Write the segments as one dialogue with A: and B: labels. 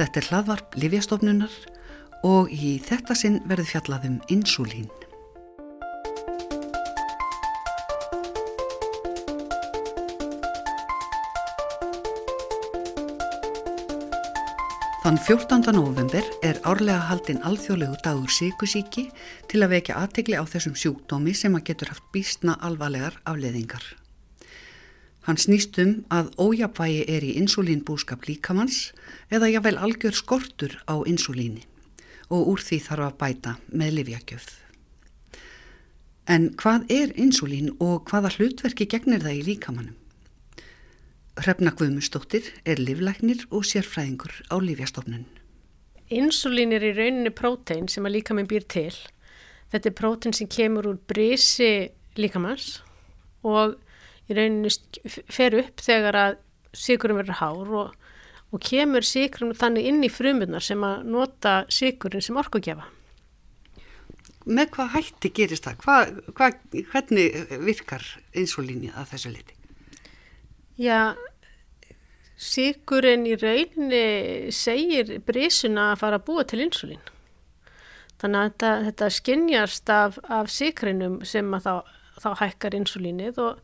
A: Þetta er hlaðvarp Livjastofnunar og í þetta sinn verður fjallað um insulín. Þann 14. november er árlega haldinn alþjóðlegu dagur síkusíki til að vekja aðtegli á þessum sjúkdómi sem að getur haft býstna alvarlegar afleðingar. Hann snýst um að ójapvægi er í insulínbúskap líkamanns eða jável algjör skortur á insulíni og úr því þarf að bæta með livjakjöfð. En hvað er insulín og hvaða hlutverki gegnir það í líkamannum? Hrefna Guðmustóttir er livlæknir og sérfræðingur á Lífjastofnun.
B: Insulín er í rauninni prótein sem að líkamann býr til. Þetta er prótein sem kemur úr brisi líkamanns og í rauninni fer upp þegar að síkurum verður hár og, og kemur síkurum þannig inn í frumunar sem að nota síkurinn sem orkugjafa.
A: Með hvað hætti gerist það? Hva, hva, hvernig virkar insulíni að þessu liti?
B: Já, síkurinn í rauninni segir brísuna að fara að búa til insulín. Þannig að þetta, þetta skinnjast af, af síkrinum sem að þá, þá hækkar insulínið og,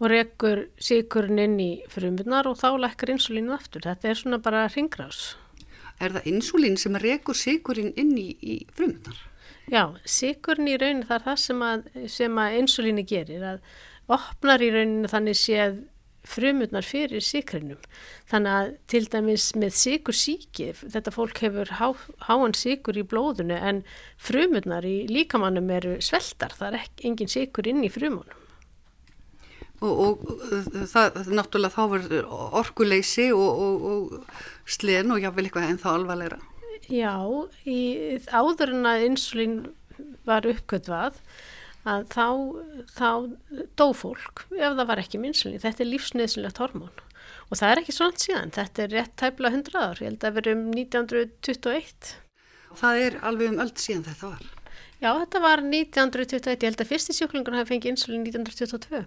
B: og rekur síkurinn inn í frumunar og þá lækkar insulínið aftur. Þetta er svona bara ringrás.
A: Er það insulín sem rekur síkurinn inn í, í frumunar?
B: Já, síkurinn í rauninni það er það sem að, sem að insulíni gerir, að opnar í rauninni þannig séð frumurnar fyrir síkrinum. Þannig að til dæmis með síkur síki, þetta fólk hefur há, háan síkur í blóðunu en frumurnar í líkamannum eru sveltar, það er ekki engin síkur inn í frumunum.
A: Og, og það, náttúrulega þá verður orkuleysi og, og, og slen og jáfnvel eitthvað en þá alvarlegra.
B: Já, í, áður en að insulín var uppkvötvað að þá, þá dó fólk ef það var ekki minnslunni. Þetta er lífsneðslegt hormón og það er ekki svona síðan. Þetta er rétt tæpla 100 ár, ég held að vera um 1921.
A: Það er alveg um öll síðan þetta var?
B: Já, þetta var 1921. Ég held að fyrsti sjúklingun hafi fengið insulin 1922.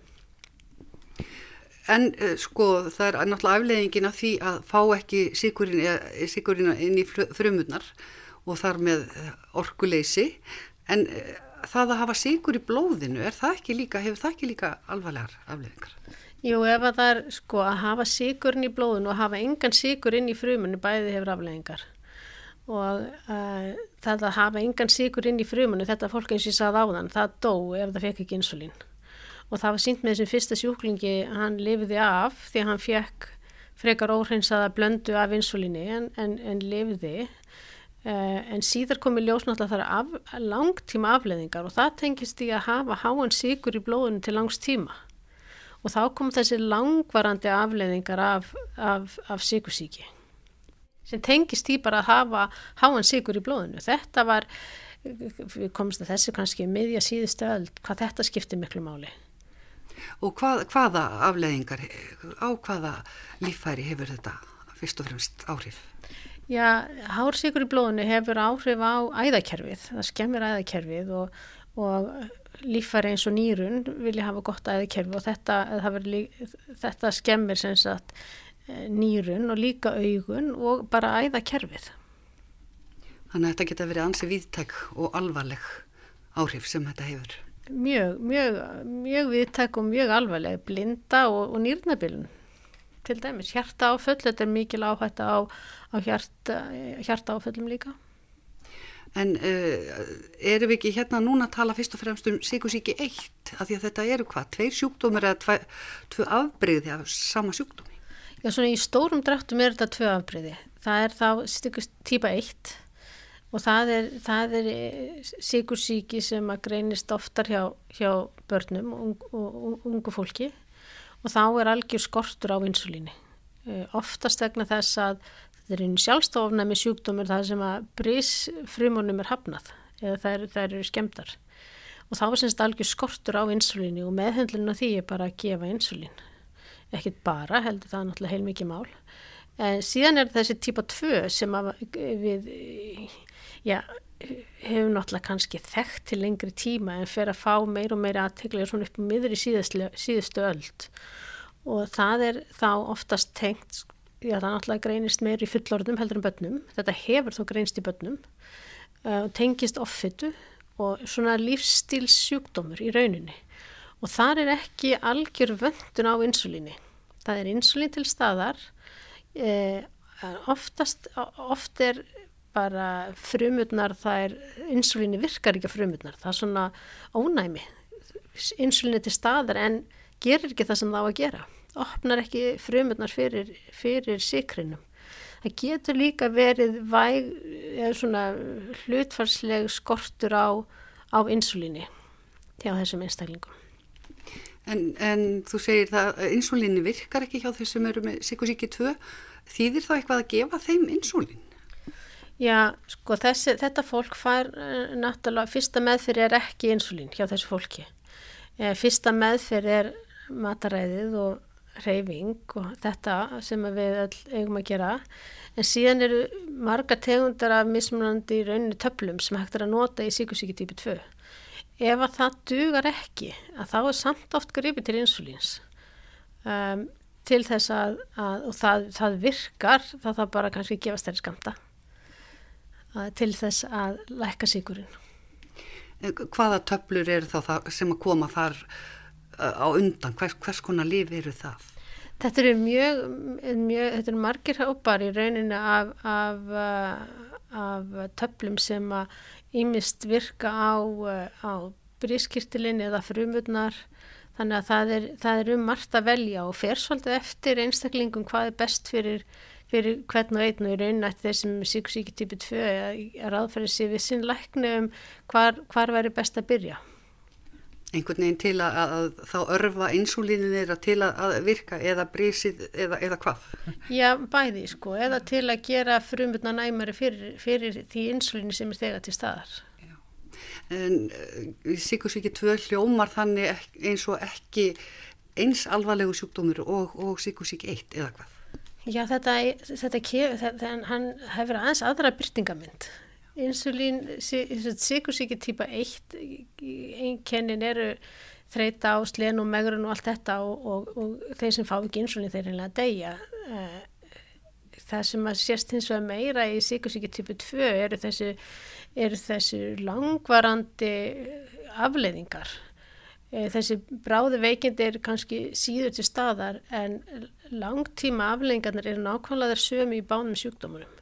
A: En uh, sko það er náttúrulega afleðingin af því að fá ekki síkurinn inn í frumurnar og þar með orkuleysi. En uh, það að hafa síkur í blóðinu, er það ekki líka, hefur það ekki líka alvarlegar afleðingar?
B: Jú, ef að það er sko að hafa síkurinn í blóðinu og hafa engan síkur inn í frumunu bæði hefur afleðingar og uh, það að hafa engan síkur inn í frumunu, þetta fólk eins og ég sagði áðan, það dó ef það fekk ekki insulín og það var sínt með þessum fyrsta sjúklingi, hann lifiði af því að hann fekk frekar óhreinsaða blöndu af insulíni en, en, en lifiði Uh, en síðar komi ljósnátt að það er af, langtíma afleðingar og það tengist í að hafa háan síkur í blóðinu til langs tíma. Og þá kom þessi langvarandi afleðingar af, af, af síkursíki sem tengist í bara að hafa háan síkur í blóðinu. Þetta var, við komumst að þessu kannski miðja síðustu öll hvað þetta skiptir miklu máli
A: Og hvað, hvaða afleðingar á hvaða líffæri hefur þetta fyrst og fremst áhrif?
B: Já, hársíkur í blóðinu hefur áhrif á æðakerfið, það skemmir æðakerfið og, og lífæri eins og nýrun vilja hafa gott æðakerfið og þetta, þetta skemmir sem sagt eh, nýrun og líka augun og bara æðakerfið.
A: Þannig að þetta geta verið ansi viðtæk og alvarleg áhrif sem þetta hefur.
B: Mjög, mjög, mjög viðtæk og mjög alvarleg, blinda og, og nýrnabilun til dæmis. Hjarta áföll, þetta er mikil áhætta á, á hjarta, hjarta áföllum líka.
A: En uh, erum við ekki hérna núna að tala fyrst og fremst um síkusíki eitt, af því að þetta eru hvað, tveir sjúkdómir eða tvö afbreyði af sama sjúkdómi?
B: Já, svona í stórum dráttum er þetta tvö afbreyði. Það er þá síkust típa eitt og það er, það er síkursíki sem að greinist oftar hjá, hjá börnum og, og, og ungu fólki og þá er algjör skortur á insulíni. Uh, oftast vegna þess að þetta er einu sjálfstofnæmi sjúkdómur það sem að brísfrumunum er hafnað eða þær, þær eru skemdar. Og þá er semst algjör skortur á insulíni og meðhendlun á því er bara að gefa insulín. Ekkit bara, heldur það náttúrulega heil mikið mál. En síðan er þessi típa 2 sem við, já, hefur náttúrulega kannski þekkt til lengri tíma en fer að fá meir og meir aðteglega svona upp miður í síðustu öld. Og það er þá oftast tengt já það náttúrulega greinist meir í fullorðum heldur en börnum, þetta hefur þó greinst í börnum uh, tengist offitu og svona lífstíls sjúkdómur í rauninni. Og þar er ekki algjör vöndun á insulíni það er insulín til staðar eh, oftast oft er bara frumutnar það er insulíni virkar ekki á frumutnar það er svona ónæmi insulíni til staðar en gerir ekki það sem það á að gera opnar ekki frumutnar fyrir, fyrir sikrinum. Það getur líka verið væg, svona hlutfarsleg skortur á, á insulíni hjá þessum einstaklingum.
A: En, en þú segir það að insulíni virkar ekki hjá þessum eru með sykusíki 2. Þýðir þá eitthvað að gefa þeim insulín?
B: Já, sko þessi, þetta fólk fær uh, náttúrulega, fyrsta meðferð er ekki insulín hjá þessu fólki. Eh, fyrsta meðferð er mataræðið og reyfing og þetta sem við eigum að gera. En síðan eru marga tegundar af mismunandi rauninu töflum sem hægt er að nota í síkusíki típi 2 ef að það dugar ekki að þá er samt oft gripið til insulíns um, til þess að, að og það, það virkar það þarf bara kannski að gefa stærri skamta til þess að lækka síkurinn
A: Hvaða töflur eru þá sem að koma þar á undan, hvers, hvers konar líf eru það?
B: Þetta eru mjög, mjög þetta eru margir hópar í rauninu af, af, uh, af töflum sem að ímist virka á, á brískirtilinni eða frumurnar. Þannig að það er, það er um margt að velja og fer svolítið eftir einstaklingum hvað er best fyrir, fyrir hvern og einn og í rauninu eftir þessum síkusíki típi 2 er aðferðið sér við sinn lækni um hvar, hvar væri best að byrja
A: einhvern veginn til að, að þá örfa insulínin þeirra til að, að virka eða brísið eða, eða hvað?
B: Já, bæði sko, eða til að gera frumutna næmari fyrir, fyrir því insulíni sem er þegar til staðar.
A: Uh, síkusíki 2 hljómar þannig eins og ekki eins alvarlegu sjúkdómur og, og síkusíki 1 eða hvað?
B: Já, þetta, þetta, þetta hann hefur aðeins aðra byrtingamind Insulín, sikursíki típa 1, einkennin eru þreita á slen og megrun og allt þetta og, og, og þeir sem fá ekki insulín þeir reynilega að deyja. Eh, það sem að sérst hins vegar meira í sikursíki típu 2 eru þessu, eru þessu langvarandi afleiðingar. Eh, þessi bráði veikindi er kannski síður til staðar en langtíma afleiðingarnir eru nákvæmlega þar sömu í bánum sjúkdómunum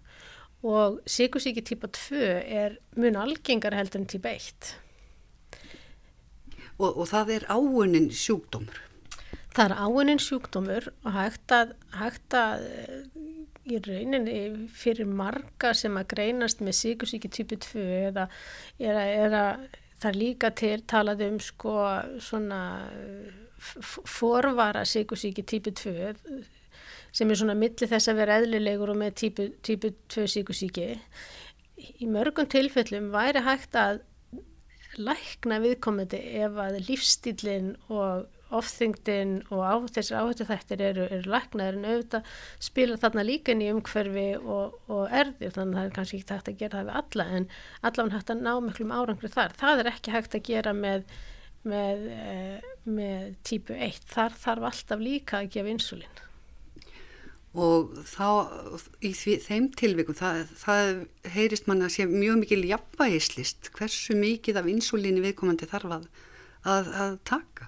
B: og síkusíki típa 2 er mun algengar heldur en típa 1.
A: Og, og það er áunin sjúkdómur?
B: Það er áunin sjúkdómur og hægt að, hægt að í rauninni fyrir marga sem að greinast með síkusíki típu 2 eða er er að það er líka til talað um sko svona forvara síkusíki típu 2 sem er svona milli þess að vera eðlilegur og með típu, típu 2 síkusíki í mörgum tilfellum væri hægt að lækna viðkomandi ef að lífstílinn og ofþyngdinn og á, þessar áhættu þættir eru, eru læknaður en auðvitað spila þarna líka inn í umhverfi og, og erði þannig að það er kannski ekki hægt að gera það við alla en allavega hægt að ná miklum árangri þar. Það er ekki hægt að gera með með, eh, með típu 1 þar þarf alltaf líka að gefa insulín.
A: Og þá í því, þeim tilvikum það, það heyrist mann að sé mjög mikil jafnvægislist hversu mikið af insulíni viðkomandi þarf að, að, að taka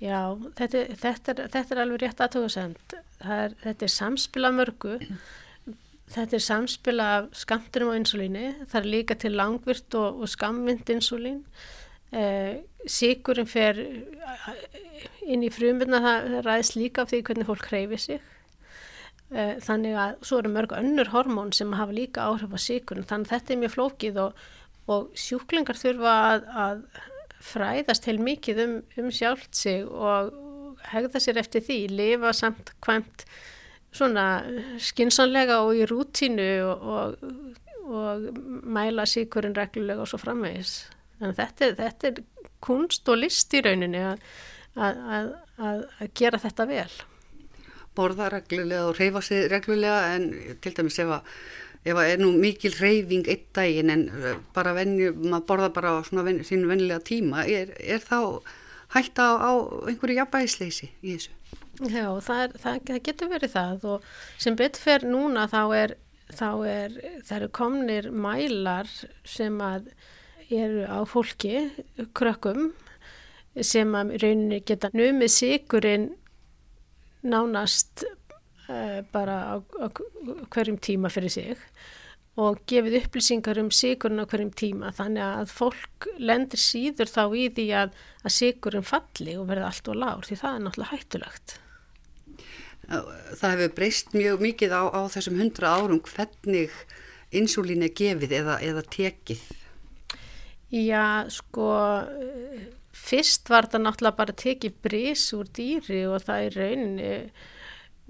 B: Já, þetta, þetta, er, þetta er alveg rétt aðtöðusend þetta er samspila mörgu. Þetta er samspila skamtunum á insulíni það er líka til langvirt og, og skamvind insulín eh, síkurinn fer inn í frumurna það ræðist líka af því hvernig fólk hreyfi sig. Eh, þannig að svo eru mörg önnur hormón sem hafa líka áhrif á síkurinn þannig að þetta er mjög flókið og, og sjúklingar þurfa að, að fræðast heil mikið um, um sjálft sig og hegða sér eftir því, lifa samt hvamt svona skinsanlega og í rútínu og, og, og mæla síkurinn reglulega og svo framvegis. Þannig að þetta, þetta er kunst og list í rauninni að, að, að gera þetta vel.
A: Borða reglulega og reyfa sig reglulega en til dæmis ef að ef að er nú mikil reyfing einn daginn en uh, bara venju, maður borða bara á svona ven, sínu vennilega tíma, er, er þá hægt á, á einhverju jafnbæðisleysi í þessu?
B: Já, það, er, það, það getur verið það og sem betur fer núna þá er, þá er, það eru komnir mælar sem að eru á fólki, krökkum, sem að rauninni geta numið sigurinn nánast bara á, á hverjum tíma fyrir sig og gefið upplýsingar um sigurinn á hverjum tíma þannig að fólk lendir síður þá í því að, að sigurinn falli og verða allt og lár því það er náttúrulega hættulegt.
A: Það hefur breyst mjög mikið á, á þessum hundra árum hvernig insulín er gefið eða, eða tekið.
B: Já, sko, fyrst var það náttúrulega bara tekið brís úr dýri og það er rauninni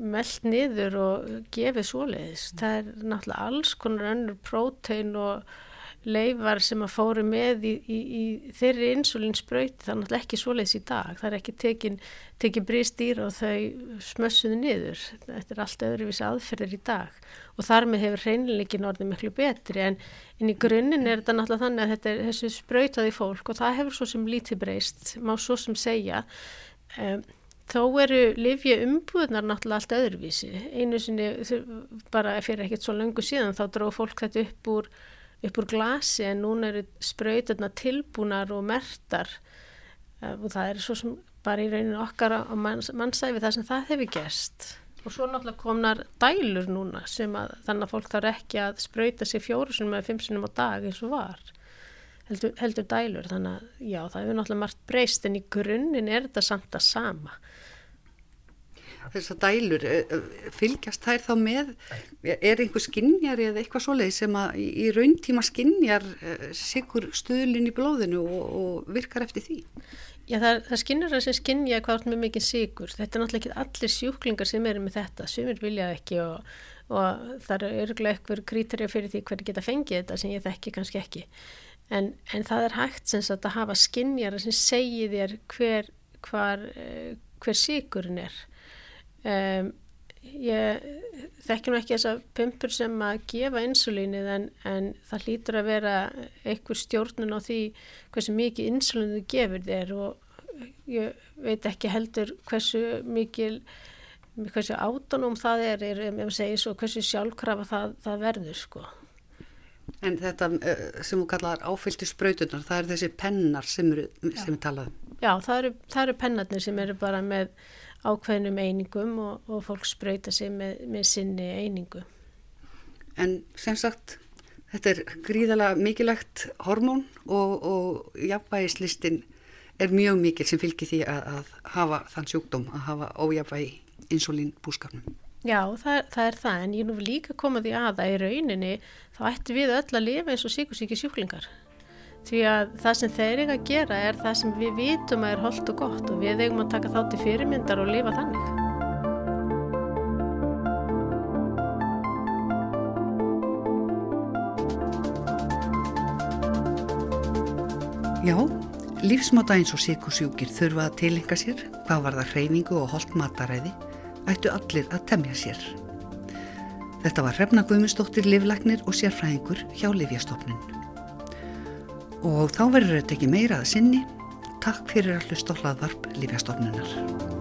B: meld niður og gefið svoleiðis. Það er náttúrulega alls konar önnur prótein og leifar sem að fóru með í, í, í þeirri insulinsbröyti það er náttúrulega ekki svoleiðis í dag. Það er ekki tekin, tekin brístýr og þau smössuðu niður. Þetta er allt öðruvísi aðferðir í dag og þar með hefur hreinleikin orðið miklu betri en, en í grunninn er þetta náttúrulega þannig að þetta er þessu spröytaði fólk og það hefur svo sem lítið breyst, má svo sem segja um, Þó eru livja umbúðnar náttúrulega allt öðruvísi. Einu sinni, bara fyrir ekkert svo langu síðan, þá dróð fólk þetta upp úr, upp úr glasi en núna eru spröyturna tilbúnar og mertar eh, og það er svo sem bara í rauninu okkar á manns, mannsæfi það sem það hefur gerst. Og svo náttúrulega komnar dælur núna sem að þannig að fólk þarf ekki að spröyta sig fjórusunum eða fimmsunum á dag eins og var. Heldur, heldur dælur þannig að já það hefur náttúrulega margt breyst en í grunninn er þetta samt að sama
A: þessar dælur, eh, eh, fylgjast þær þá með, er einhver skinnjar eða eitthvað svoleið sem að í rauntíma skinnjar eh, sigur stöðlinn í blóðinu og, og virkar eftir því?
B: Já, það, það skinnur að sem skinnja hvað með mikið sigur. Þetta er náttúrulega ekki allir sjúklingar sem eru með þetta, sem er viljað ekki og, og það er örgulega eitthvað krítarja fyrir því hvernig geta fengið þetta sem ég þekki kannski ekki. En, en það er hægt sem sagt að hafa skinnjar sem segir þér hver, hvar, hver sigurinn er Um, ég þekkjum ekki þessa pumpur sem að gefa insulínið en, en það hlýtur að vera einhver stjórnun á því hversu mikið insulín þú gefur þér og ég veit ekki heldur hversu mikil hversu átunum það er, er ef maður segir svo hversu sjálfkrafa það, það verður sko.
A: En þetta eh, sem þú kallar áfylgti spröytunar, það er þessi pennar sem eru, sem við talaðum.
B: Já, það eru, eru pennarnir sem eru bara með ákveðnum einingum og, og fólk spröyta sig með, með sinni einingu.
A: En sem sagt, þetta er gríðala mikilvægt hormón og, og jafnvægislistin er mjög mikil sem fylgir því að, að hafa þann sjúkdóm, að hafa ójafvægi insulínbúskapnum.
B: Já, það, það er það, en ég nú líka koma því að að í rauninni þá ætti við öll að lifa eins og síkusíki sjúklingar því að það sem þeir eiga að gera er það sem við vitum að er holdt og gott og við eigum að taka þá til fyrirmyndar og lifa þannig.
A: Já, lífsmáta eins og sikursjúkir þurfa að tilenga sér, hvað var það hreyfingu og holdt mataræði, ættu allir að temja sér. Þetta var Hrefna Guðmundsdóttir, livlagnir og sérfræðingur hjá Livjastofnun og þá verður þetta ekki meira að sinni. Takk fyrir að hlusta á hlaðvarp Lífjastofnunar.